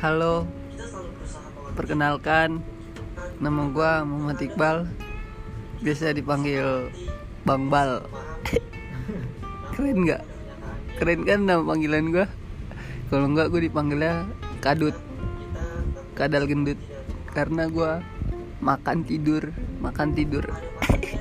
Halo, perkenalkan Nama gue Muhammad Iqbal. Biasa dipanggil Bang Bal. Keren nggak? Keren kan nama panggilan gue? Kalau nggak gue dipanggilnya Kadut. Kadal gendut. Karena gue makan tidur Makan tidur.